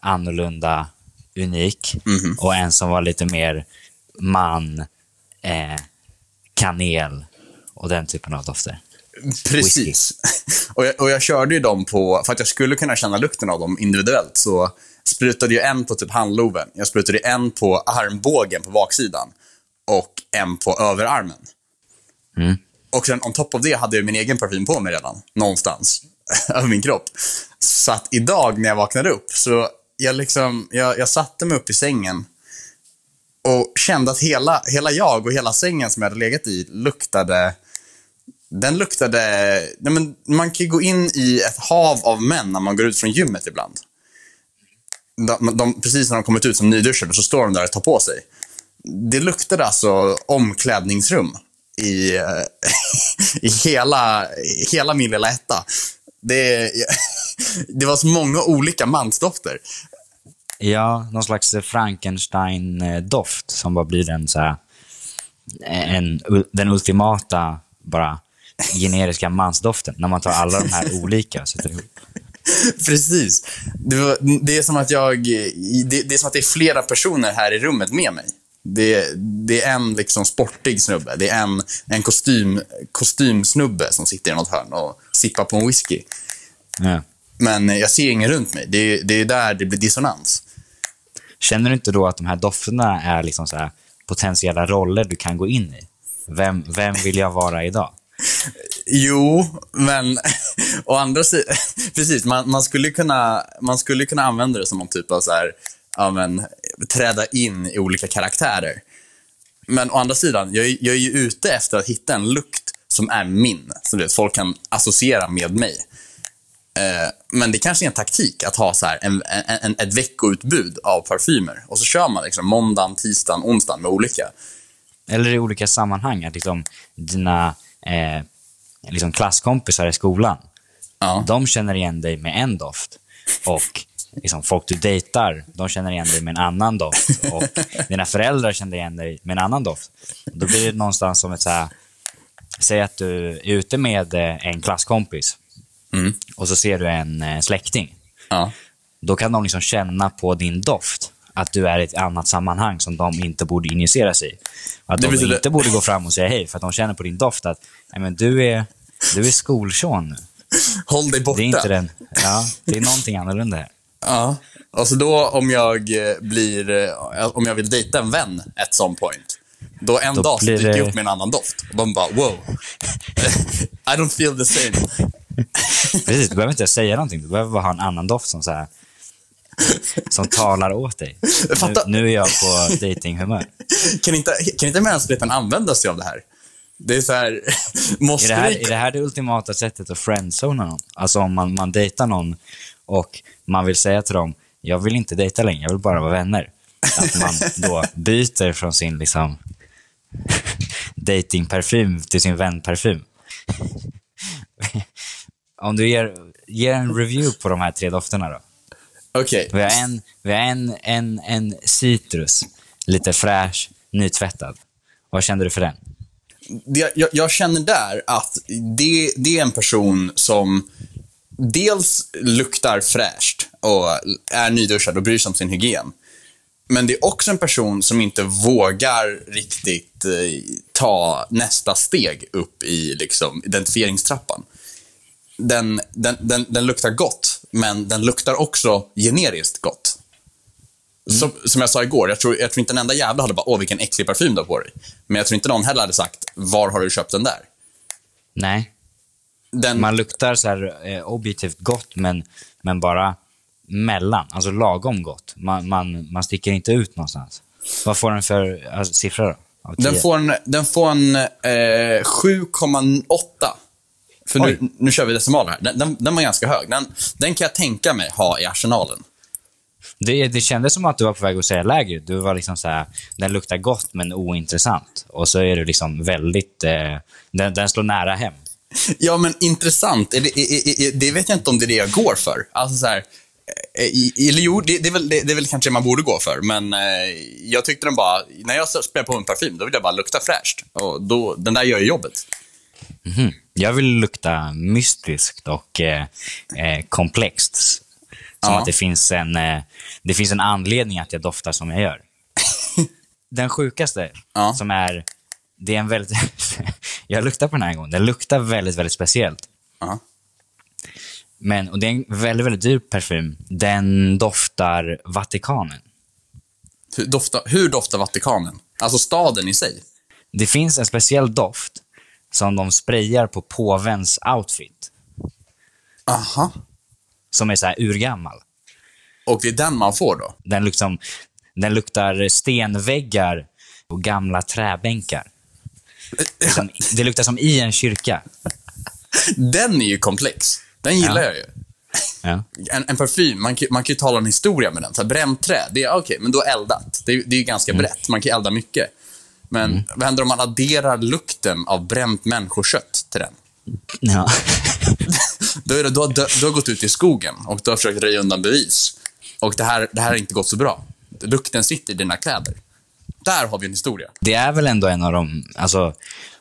annorlunda, unik. Mhm. Och en som var lite mer man, eh, kanel och den typen av dofter. Precis. Och jag, och jag körde ju dem på, för att jag skulle kunna känna lukten av dem individuellt, så sprutade jag en på typ handloven. Jag sprutade en på armbågen på baksidan och en på överarmen. Mm. Och sen on top of det hade jag min egen parfym på mig redan, någonstans, över min kropp. Så att idag när jag vaknade upp, så jag liksom, jag, jag satte mig upp i sängen och kände att hela, hela jag och hela sängen som jag hade legat i luktade den luktade... Nej men, man kan ju gå in i ett hav av män när man går ut från gymmet ibland. De, de, precis när de kommit ut som nyduschade så står de där och tar på sig. Det luktade alltså omklädningsrum i, i hela, hela min lilla etta. Det, det var så många olika mansdofter. Ja, någon slags Frankenstein-doft som bara blir en så här, en, den ultimata bara generiska mansdoften. När man tar alla de här olika och sätter ihop. Precis. Det, var, det, är som att jag, det, det är som att det är flera personer här i rummet med mig. Det, det är en liksom sportig snubbe. Det är en, en kostym, kostymsnubbe som sitter i något hörn och sippar på en whisky. Ja. Men jag ser ingen runt mig. Det, det är där det blir dissonans. Känner du inte då att de här dofterna är liksom så här potentiella roller du kan gå in i? Vem, vem vill jag vara idag? Jo, men å andra sidan, precis, man, man, skulle kunna, man skulle kunna använda det som någon typ av så här, ja, men, träda in i olika karaktärer. Men å andra sidan, jag, är- jag är ju ute efter att hitta en lukt som är min, som du vet, folk kan associera med mig. Eh, men det kanske är en taktik att ha så här en, en, en, ett veckoutbud av parfymer. Och så kör man liksom måndagen, tisdagen, onsdagen med olika. Eller i olika sammanhang, att liksom dina eh, liksom klasskompisar i skolan, Ja. de känner igen dig med en doft. Och liksom folk du dejtar, de känner igen dig med en annan doft. Och dina föräldrar känner igen dig med en annan doft. Då blir det någonstans som ett så här, säg att du är ute med eh, en klasskompis Mm. och så ser du en eh, släkting. Ja. Då kan de liksom känna på din doft att du är i ett annat sammanhang som de inte borde injicera sig i. Att Det de inte borde gå fram och säga hej, för att de känner på din doft att Nej, men du är, du är skolson nu. Håll dig borta. Det är inte den. Ja, det är någonting annorlunda här. Ja. Alltså då om jag eh, blir, om jag vill dejta en vän at some point. Då en Då dag så dyker det- upp med en annan doft. Och de bara, wow. I don't feel the same. Precis, du behöver inte säga någonting. Du behöver bara ha en annan doft som, så här, som talar åt dig. Nu, nu är jag på datinghumör. Kan inte, kan inte mänskligheten använda sig av det här? Det är så här, måste Är det, här, vi... är det här det ultimata sättet att friendzona någon? Alltså om man, man dejtar någon och man vill säga till dem, jag vill inte dejta längre, jag vill bara vara vänner. Att man då byter från sin liksom datingparfym till sin vänparfym. om du ger, ger en review på de här tre dofterna då. Okej. Vi har en, vi har en, en, en citrus, lite fräsch, nytvättad. Vad kände du för den? det, jag, jag känner där att det, det är en person som dels luktar fräscht och är nyduschad och bryr sig om sin hygien. Men det är också en person som inte vågar riktigt eh, ta nästa steg upp i liksom, identifieringstrappan. Den, den, den, den luktar gott, men den luktar också generiskt gott. Som, som jag sa igår, jag tror, jag tror inte en enda jävla hade bara åh vilken äcklig parfym du har på dig. Men jag tror inte någon heller hade sagt var har du köpt den där? Nej, Den, Man luktar så här eh, objektivt gott, men, men bara mellan. Alltså lagom gott. Man, man, man sticker inte ut någonstans. Vad får den för alltså, siffra då? Den, 10? får en, den får en eh, 7,8. För nu, Oj. nu kör vi decimaler här. Den, den, den var ganska hög. Den, den kan jag tänka mig ha i arsenalen. Det, det kändes som att du var på väg att säga lägre. Du var liksom så här, den luktar gott men ointressant. Och så är du liksom väldigt, eh, den, den slår nära hem. Ja, men intressant. Det, är, det vet jag inte om det är det jag går för. Alltså så här, eller jo, det, det, är väl, det, det är väl kanske det man borde gå för, men eh, jag tyckte den bara, när jag sprayar på en parfym, då vill jag bara lukta fräscht. Och då, den där gör ju jobbet. Mhm. Jag vill lukta mystiskt och eh, eh, komplext. Som Ja. att det finns, en, eh, det finns en anledning att jag doftar som jag gör. Den sjukaste, Ja. som är... Det är en väldigt... jag luktar på den här en gång. Den luktar väldigt, väldigt speciellt. Ja. Men, och det är en väldigt, väldigt dyr parfym. Den doftar Vatikanen. Hur, doftar, hur doftar Vatikanen? Alltså staden i sig? Det finns en speciell doft som de sprayar på påvens outfit. Aha. Som är så här urgammal. Och det är den man får då? Den, liksom, den luktar stenväggar och gamla träbänkar. Det luktar som i en kyrka. Den är ju komplex. Den gillar Ja. jag ju. Ja. En, en parfym, man kan, man kan ju tala en historia med den. Så här, bränt trä, det är okej, men då eldat. Det, det är ju ganska brett, man kan elda mycket. Men vad händer om man adderar lukten av bränt människokött till den? Ja. Då, är det, då, då, du har gått ut i skogen och du har försökt röja undan bevis. Och det här, det här har inte gått så bra. Lukten sitter i dina kläder. Där har vi en historia. Det är väl ändå en av de, alltså,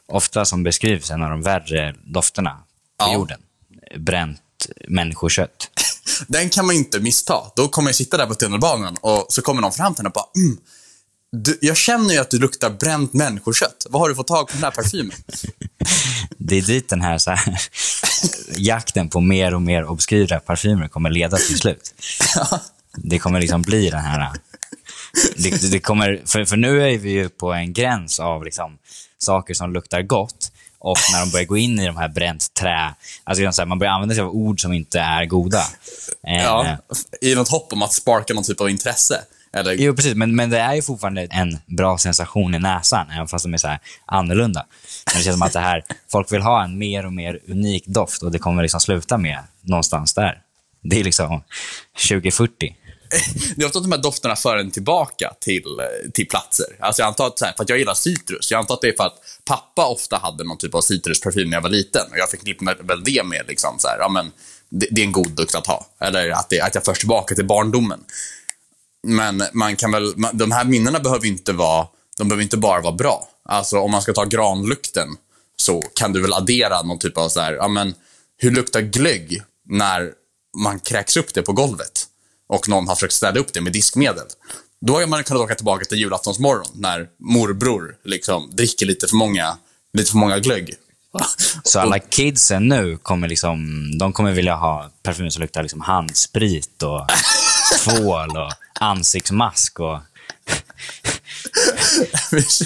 ofta som beskrivs, en av de värre dofterna på Ja. jorden. Bränt människokött. Den kan man inte missta. Då kommer jag sitta där på tunnelbanan och så kommer någon fram till henne och bara mm, du, Jag känner ju att du luktar bränt människokött. Vad har du fått tag på den här parfymen? Det är dit den här, så här jakten på mer och mer obskyra parfymer kommer leda till slut. Det kommer liksom bli den här... Det, det kommer, för, för nu är vi ju på en gräns av liksom saker som luktar gott och när de börjar gå in i de här bränt trä... Alltså man börjar använda sig av ord som inte är goda. Eh, Ja, I något hopp om att sparka någon typ av intresse. Eller, Jo, precis. Men, men det är ju fortfarande en bra sensation i näsan, även fast de är så annorlunda. Men det känns som att det här, folk vill ha en mer och mer unik doft och det kommer liksom sluta med någonstans där. Det är liksom 2040. Det är ofta att de här dofterna för en tillbaka till, till platser. Alltså jag antar att, så här, för att jag gillar citrus, jag antar att det är för att pappa ofta hade någon typ av citrusparfym när jag var liten. Och jag förknippar väl det med liksom så här, ja men, det, det är en god dukt att ha. Eller att, det, att jag förs tillbaka till barndomen. Men man kan väl, man, de här minnena behöver inte vara, de behöver inte bara vara bra. Alltså om man ska ta granlukten så kan du väl addera någon typ av så här, ja men, hur luktar glögg när man kräks upp det på golvet och någon har försökt städa upp det med diskmedel. Då har man kunnat åka tillbaka till julaftonsmorgon när morbror liksom dricker lite för många, lite för många glögg. Så alla kidsen nu kommer liksom, de kommer vilja ha parfym som luktar liksom handsprit och tvål och ansiktsmask och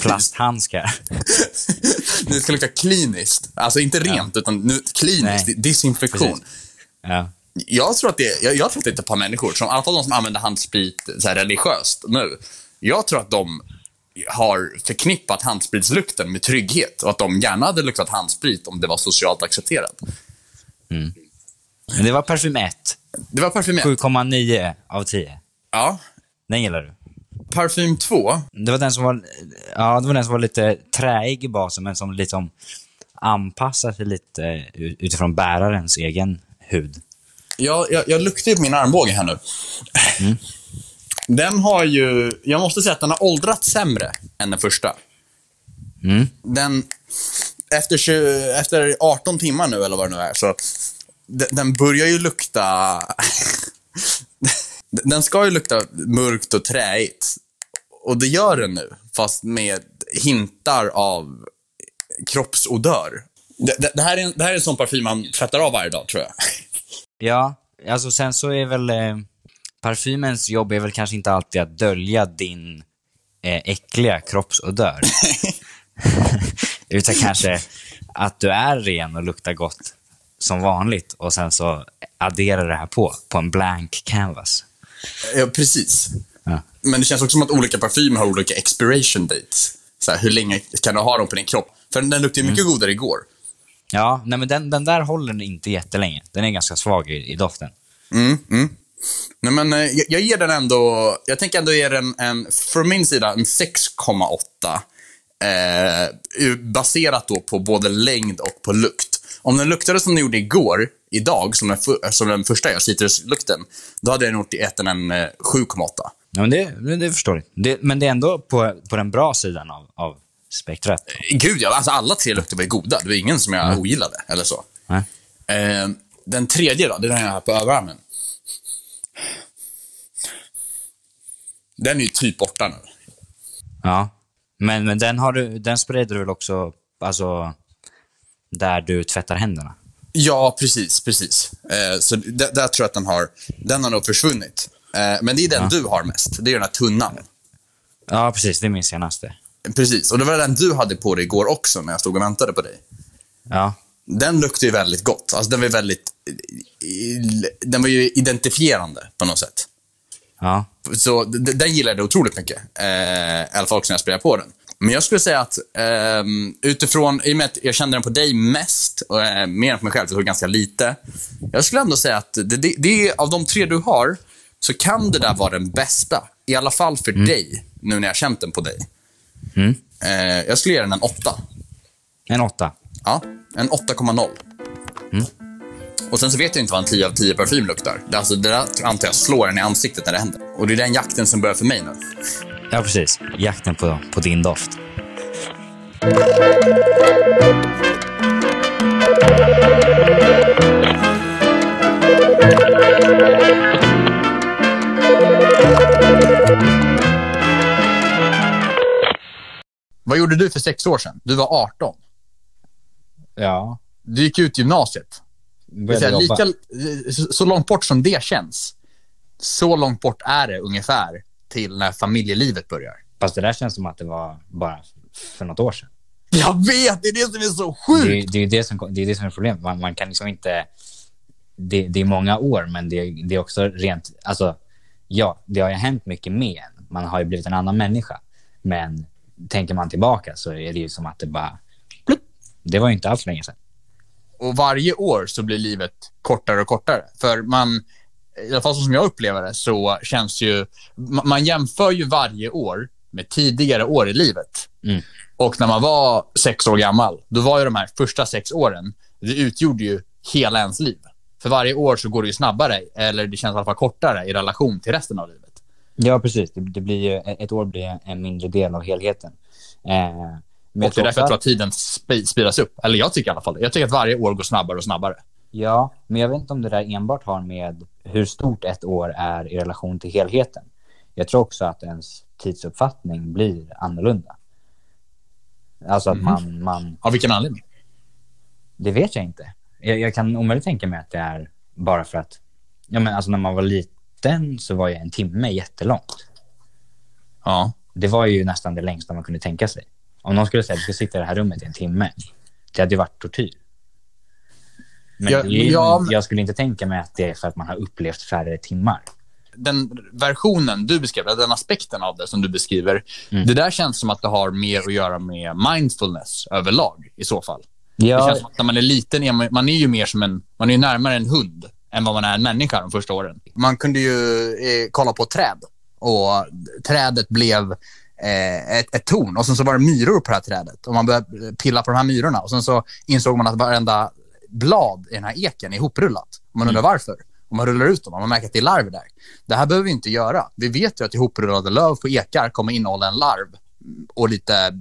plasthandskar. Det ska lukta kliniskt. Alltså inte rent, utan nu, kliniskt. Nej. Disinfektion. Ja. Jag tror, att det, jag, jag tror att det är ett par människor, som, i alla fall de som använder handsprit så här religiöst nu. Jag tror att de har förknippat handspritslukten med trygghet och att de gärna hade luktat handsprit om det var socialt accepterat. Men det var parfym 1. Det var parfym 1. 7,9 av 10. Ja. Den gillar du? Parfym 2. Det var den som var, ja, det var den som var lite träig i basen, men som liksom anpassar sig lite ut- utifrån bärarens egen hud. Jag, jag, jag luktar ju på min armbåge här nu. Den har ju, jag måste säga att den har åldrats sämre än den första. Mm. Den, efter, 20, efter 18 timmar nu, eller vad det nu är, så den, den börjar ju lukta... den ska ju lukta mörkt och träigt. Och det gör den nu, fast med hintar av kroppsodör. Det, det, det, här är en, det här är en sån parfym man tvättar av varje dag, tror jag. Ja, alltså sen så är väl eh, parfymens jobb är väl kanske inte alltid att dölja din eh, äckliga kroppsodör. Utan kanske att du är ren och luktar gott som vanligt och sen så adderar det här på, på en blank canvas. Ja, precis. Ja. Men det känns också som att olika parfymer har olika expiration dates. Så här, hur länge kan du ha dem på din kropp? För den luktar ju mycket godare igår. Ja, nej men den, den där håller inte jättelänge. Den är ganska svag i, i doften. Mm, mm. Nej, men, eh, jag, jag ger den ändå, jag tänker ändå ge den en, från min sida, en 6,8. Eh, baserat då på både längd och på lukt. Om den luktade som den gjorde igår, idag, som den, fu- som den första gör, citruslukten, då hade den gjort ätit en eh, 7,8. Ja, men det, det förstår jag. Det, men det är ändå på, på den bra sidan av, av spektrat. Gud ja, alltså alla tre lukter var goda. Det var ingen som jag ogillade, eller så. Nej. Eh, den tredje då, det är den jag har på överarmen. Den är ju typ borta nu. Ja. Men, men den, har du, den sprider du väl också alltså, där du tvättar händerna? Ja, precis, precis. Eh, så där tror jag att den har, den har nog försvunnit. Eh, men det är den du har mest. Det är den här tunnan. Ja, precis. Det är min senaste. Precis, och det var den du hade på dig igår också när jag stod och väntade på dig. Ja. Den luktar ju väldigt gott. Alltså den var väldigt... Den var ju identifierande på något sätt. Ja. Så den gillade jag otroligt mycket. Eh, I alla fall också när jag sprayade på den. Men jag skulle säga att ehm, utifrån, i och med att jag kände den på dig mest, och, eh, mer än på mig själv, för det var ganska lite. Jag skulle ändå säga att det, det, det, av de tre du har, så kan det där vara den bästa. I alla fall för dig, nu när jag har känt den på dig. Mm. Eh, jag skulle ge den en åtta. En åtta. Ja, en 8,0. Och sen så vet jag inte vad en 10 av 10 parfym luktar. Det, alltså, det där antar jag slår en i ansiktet när det händer. Och det är den jakten som börjar för mig nu. Ja, precis. Jakten på, på din doft. Vad gjorde du för sex år sedan? Du var 18. Ja. Du gick ut gymnasiet. Säga, lika, så- långt bort som det känns, så långt bort är det ungefär till när familjelivet börjar. Fast det där känns som att det var bara för något år sedan. Jag vet! Det är det som är så sjukt! Det, är- det är det som, det är det som är problemet. Man, man kan liksom inte... Det, det är många år, men det, det är också rent... Alltså, ja, det har ju hänt mycket med en. Man har ju blivit en annan människa. Men tänker man tillbaka så är det ju som att det bara... Plupp. Det var ju inte alls länge sedan. Och varje år så blir livet kortare och kortare. För man, i alla fall som jag upplever det, så känns ju... Man, man jämför ju varje år med tidigare år i livet. Mm. Och när man var sex år gammal, då var ju de här första sex åren, det utgjorde ju hela ens liv. För varje år så går det ju snabbare, eller det känns i alla fall kortare i relation till resten av livet. Ja, precis. Det, det blir ju, ett år blir en mindre del av helheten. Eh, men Och det är därför jag tror att- tiden sp- speedas upp. Eller jag tycker i alla fall. Jag tycker att varje år går snabbare och snabbare. Ja, men jag vet inte om det där enbart har med hur stort ett år är i relation till helheten. Jag tror också att ens tidsuppfattning blir annorlunda. Alltså att man, man, Av vilken anledning? det vet jag inte. Jag, jag kan omöjligt tänka mig att det är bara för att, ja men alltså när man var liten så var ju en timme jättelångt. Ja. Det var ju nästan det längsta man kunde tänka sig. Om någon skulle säga att du ska sitta i det här rummet i en timme, det hade ju varit tortyr. Men Ja, ju- ja, men- jag skulle inte tänka mig att det är för att man har upplevt färre timmar. den versionen du beskriver, den aspekten av det som du beskriver, det där känns som att det har mer att göra med mindfulness överlag i så fall. Det känns som att när man är liten, är man, man är ju mer som en, man är ju närmare en hund än vad man är en människa de första åren. Man kunde ju eh, kolla på träd och trädet blev eh, ett, ett torn och sen så var det myror på det här trädet och man började pilla på de här myrorna och sen så insåg man att varenda blad i den här eken är ihoprullat. Och man undrar varför. Och man rullar ut dem och man märker att det är larver där. Det här behöver vi inte göra. Vi vet ju att ihoprullade löv på ekar kommer innehålla en larv och lite eh,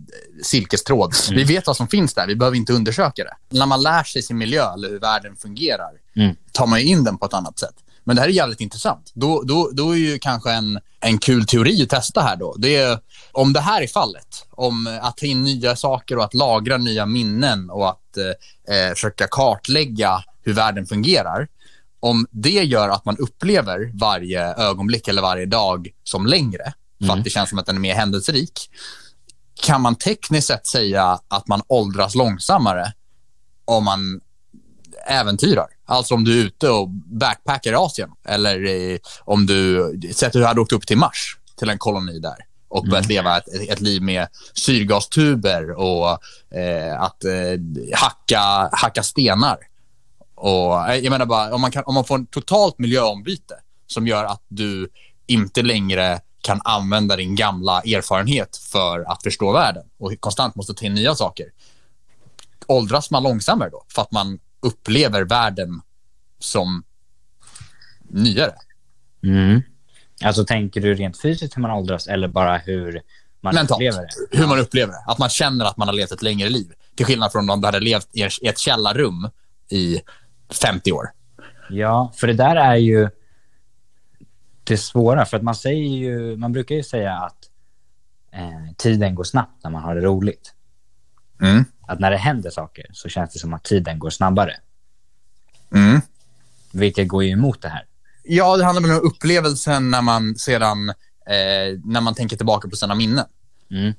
silkestråd. Vi vet vad som finns där. Vi behöver inte undersöka det. När man lär sig sin miljö eller hur världen fungerar Mm. tar man in den på ett annat sätt. Men det här är jävligt intressant. Då, då, då är ju kanske en, en kul teori att testa här då. Det är, om det här är fallet, om att ta in nya saker och att lagra nya minnen och att eh, eh, försöka kartlägga hur världen fungerar. Om det gör att man upplever varje ögonblick eller varje dag som längre, för att det känns som att den är mer händelserik, kan man tekniskt sett säga att man åldras långsammare om man äventyrar. Alltså om du är ute och backpackar i Asien eller om du, säg att du hade åkt upp till Mars, till en koloni där och börjat leva ett, ett liv med syrgastuber och eh, att eh, hacka, hacka stenar. Och, eh, jag menar bara, om man, kan, om man får en totalt miljöombyte som gör att du inte längre kan använda din gamla erfarenhet för att förstå världen och konstant måste ta in nya saker åldras man långsammare då? För att man upplever världen som nyare. Mm. Alltså tänker du rent fysiskt hur man åldras eller bara hur man Mentalt. upplever det? Hur man upplever det. Att man känner att man har levt ett längre liv. Till skillnad från om du hade levt i ett källarrum i 50 år. Ja, för det där är ju det svåra. För att man säger ju, man brukar ju säga att eh, tiden går snabbt när man har det roligt. Mm. Att när det händer saker så känns det som att tiden går snabbare. Mm. Vilket går ju emot det här. Ja, det handlar väl om upplevelsen när man sedan eh, när man tänker tillbaka på sina minnen. Mm.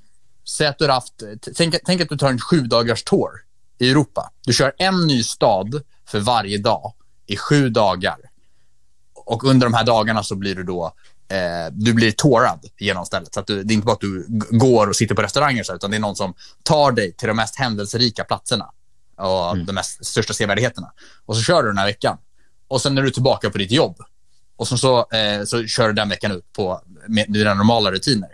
Säg att du har haft, tänk, tänk att du tar en sju dagars tour i Europa. Du kör en ny stad för varje dag i sju dagar. Och under de här dagarna så blir du då eh, du blir tårad genom stället. Så du, det är inte bara att du går och sitter på restauranger, så, utan det är någon som tar dig till de mest händelserika platserna och de mest största sevärdheterna. Och så kör du den här veckan. Och sen är du tillbaka på ditt jobb. Och så, så, eh, så kör du den veckan ut på med dina normala rutiner.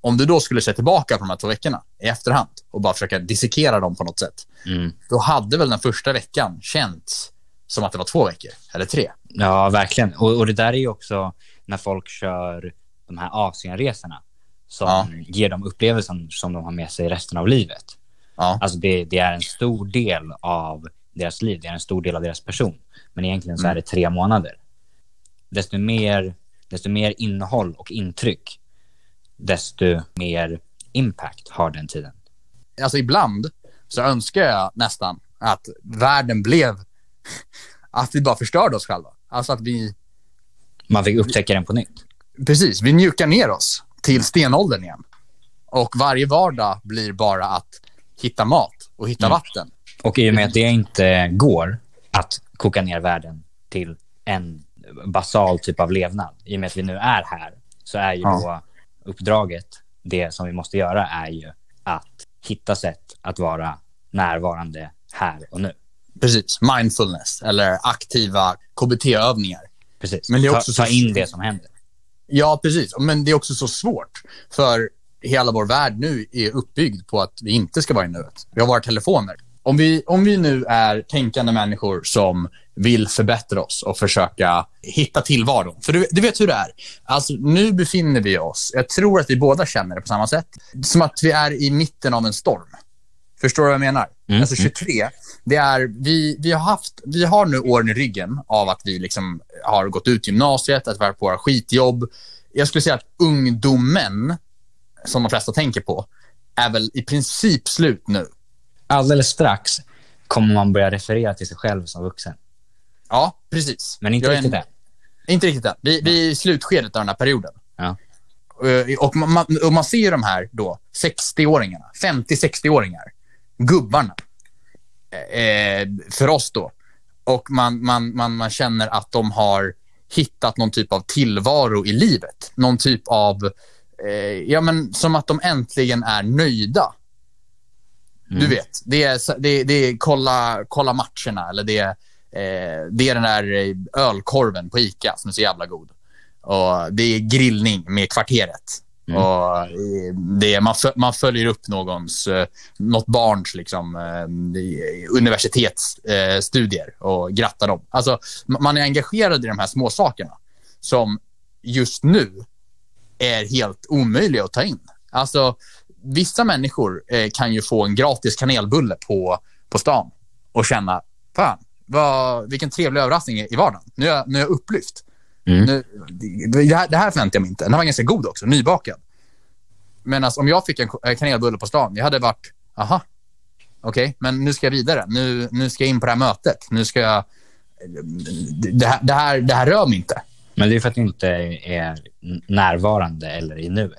Om du då skulle se tillbaka på de här två veckorna i efterhand och bara försöka dissekera dem på något sätt, Mm. då hade väl den första veckan känts som att det var två veckor eller tre. Ja, verkligen. Och, och det där är ju också när folk kör de här Asienresorna som Ja. ger dem upplevelsen som de har med sig resten av livet. Ja. Alltså det, det är en stor del av deras liv, det är en stor del av deras person. Men egentligen så är det tre månader. Desto mer, desto mer innehåll och intryck, desto mer impact har den tiden. Alltså ibland så önskar jag nästan att världen blev att vi bara förstörde oss själva. Alltså att vi, Man fick upptäcka den på nytt. precis, vi mjukar ner oss till stenåldern igen. Och varje vardag blir bara att hitta mat och hitta vatten. Och i och med att det inte går att koka ner världen till en basal typ av levnad, i och med att vi nu är här, så är ju Ja. då uppdraget, det som vi måste göra är ju att hitta sätt att vara närvarande här och nu. Precis, mindfulness eller aktiva KBT-övningar. Precis. Men det är också ta, ta in det som händer. Ja, precis. Men det är också så svårt. För hela vår värld nu är uppbyggd på att vi inte ska vara i nuet. Vi har våra telefoner. Om vi, om vi nu är tänkande människor som vill förbättra oss och försöka hitta tillvaron. För du, du vet hur det är. Alltså, nu befinner vi oss, jag tror att vi båda känner det på samma sätt, som att vi är i mitten av en storm. Förstår du vad jag menar? Mm, Alltså 23, det är, vi, vi, har haft, vi har nu åren i ryggen av att vi liksom har gått ut gymnasiet, att vi har på våra skitjobb. Jag skulle säga att ungdomen, som de flesta tänker på, är väl i princip slut nu. Alldeles strax kommer man börja referera till sig själv som vuxen. Ja, precis. Men inte Jag riktigt än. Inte riktigt än. Vi, vi är i slutskedet av den här perioden. Ja. Eh, Och man, och man ser de här då, 60-åringarna, 50-60-åringar, gubbarna, eh, för oss då. Och man, man, man, man känner att de har hittat någon typ av tillvaro i livet. Någon typ av, eh, ja men som att de äntligen är nöjda. Du Mm. vet, det är, det, det är kolla, kolla matcherna eller det är, eh, det är den där eh, ölkorven på Ica som är så jävla god. Och det är grillning med kvarteret. Mm. Och eh, det man, man följer upp någons, eh, något barns liksom, eh, universitetsstudier och grattar dem. Alltså, man är engagerad i de här små sakerna som just nu är helt omöjliga att ta in. Alltså, vissa människor kan ju få en gratis kanelbulle på, på stan och känna, fan, vad, vilken trevlig överraskning i i vardagen. Nu är jag, nu är jag upplyft. Mm. Nu, det, här, det här förväntade jag mig inte. Den var ganska god också, nybakad. Men alltså, om jag fick en kanelbulle på stan, jag hade varit, aha, okej, men nu ska jag vidare. Nu, nu ska jag in på det här mötet. Nu ska jag... Det här, det här, det här rör mig inte. Men det är för att du inte är närvarande eller i nuet.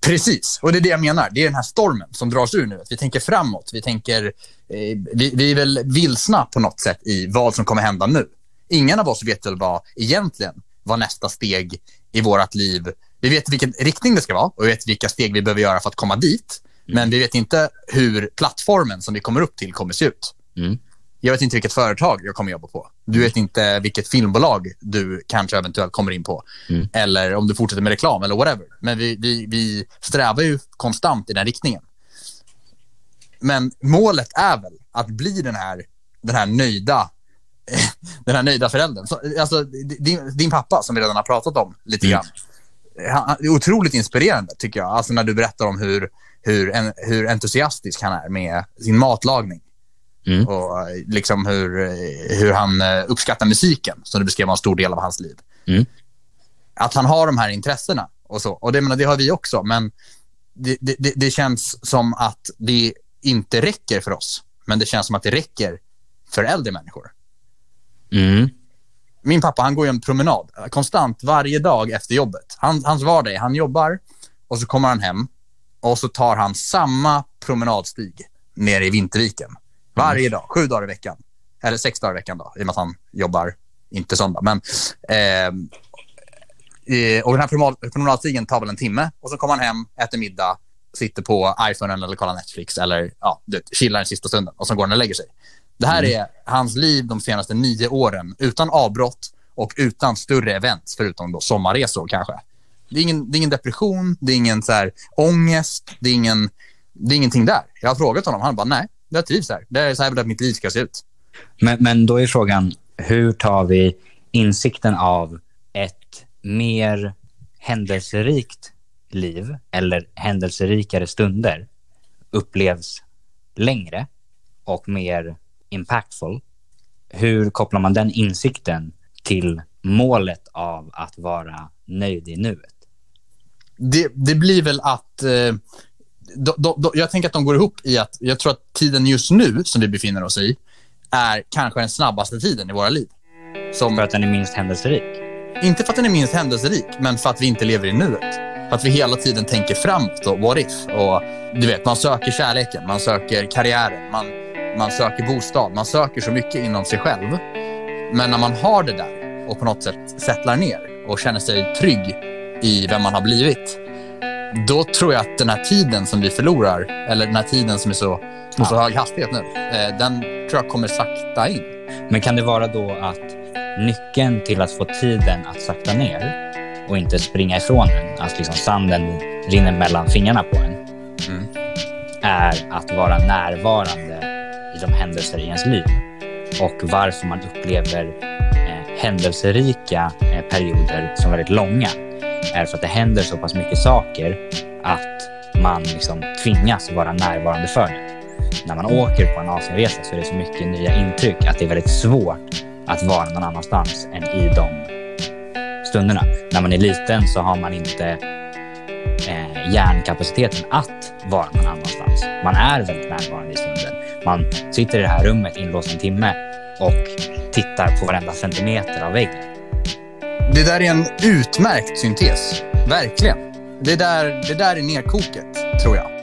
Precis, och det är det jag menar. Det är den här stormen som dras ur nu. Vi tänker framåt. Vi, tänker, eh, vi, vi är väl vilsna på något sätt i vad som kommer hända nu. Ingen av oss vet väl vad egentligen vad nästa steg i vårt liv... Vi vet vilken riktning det ska vara och vi vet vilka steg vi behöver göra för att komma dit. Men vi vet inte hur plattformen som vi kommer upp till kommer se ut. Mm. Jag vet inte vilket företag jag kommer jobba på. Du vet inte vilket filmbolag du kanske eventuellt kommer in på. Mm. Eller om du fortsätter med reklam eller whatever. Men vi, vi, vi strävar ju konstant i den riktningen. Men målet är väl att bli den här den här nöjda den här nöjda föräldern. Så, alltså, din, din pappa, som vi redan har pratat om lite Mm. grann. Han, det är otroligt inspirerande, tycker jag. Alltså när du berättar om hur, hur, en, hur entusiastisk han är med sin matlagning. Mm. Och liksom hur, hur han eh, uppskattar musiken, som du beskrev var en stor del av hans liv. Mm. Att han har de här intressena och så. Och det, menar, det har vi också, men det, det, det- det känns som att det inte räcker för oss. Men det känns som att det räcker för äldre människor. Mm. Min pappa han går ju en promenad konstant varje dag efter jobbet. Han, hans vardag är han jobbar och så kommer han hem och så tar han samma promenadstig nere i Vinterviken. Varje dag, sju dagar i veckan. Eller sex dagar i veckan då, i och med att han jobbar inte söndag. Men, ehm, eh, och den här promenad, promenadstigen tar väl en timme och så kommer han hem, äter middag, sitter på iPhonen eller kollar Netflix eller ja, du vet, chillar den sista stunden och så går han och lägger sig. Det här är hans liv de senaste nio åren utan avbrott och utan större event förutom då sommarresor kanske. Det är ingen, det är ingen depression, det är ingen så här, ångest, det är, ingen, det är ingenting där. Jag har frågat honom, han bara nej, jag trivs här. Det är så här mitt liv ska se ut. Men, men då är frågan, hur tar vi insikten av ett mer händelserikt liv eller händelserikare stunder upplevs längre och mer impactful? Hur kopplar man den insikten till målet av att vara nöjd i nuet? det, det blir väl att... Eh, då, då, då, jag tänker att de går ihop i att jag tror att tiden just nu som vi befinner oss i är kanske den snabbaste tiden i våra liv. Som, För att den är minst händelserik? inte för att den är minst händelserik, men för att vi inte lever i nuet. För att vi hela tiden tänker framåt och what if. Och, du vet, man söker kärleken, man söker karriären, man, man söker bostad, man söker så mycket inom sig själv. Men när man har det där och på något sätt settlar ner och känner sig trygg i vem man har blivit, då tror jag att den här tiden som vi förlorar, eller den här tiden som är så, på så hög hastighet nu, eh, den tror jag kommer sakta in. Men kan det vara då att nyckeln till att få tiden att sakta ner och inte springa ifrån den, att liksom sanden rinner mellan fingrarna på en, Mm. är att vara närvarande de händelser i ens liv. Och varför man upplever eh, händelserika eh, perioder som väldigt långa är för att det händer så pass mycket saker att man liksom tvingas vara närvarande för det. När man åker på en Asienresa så är det så mycket nya intryck att det är väldigt svårt att vara någon annanstans än i de stunderna. När man är liten så har man inte eh, hjärnkapaciteten att vara någon annanstans. Man är väldigt närvarande i stunden. Man sitter i det här rummet inlåst en timme och tittar på varenda centimeter av väggen. Det där är en utmärkt syntes. Verkligen. Det där, det där är nerkoket, tror jag.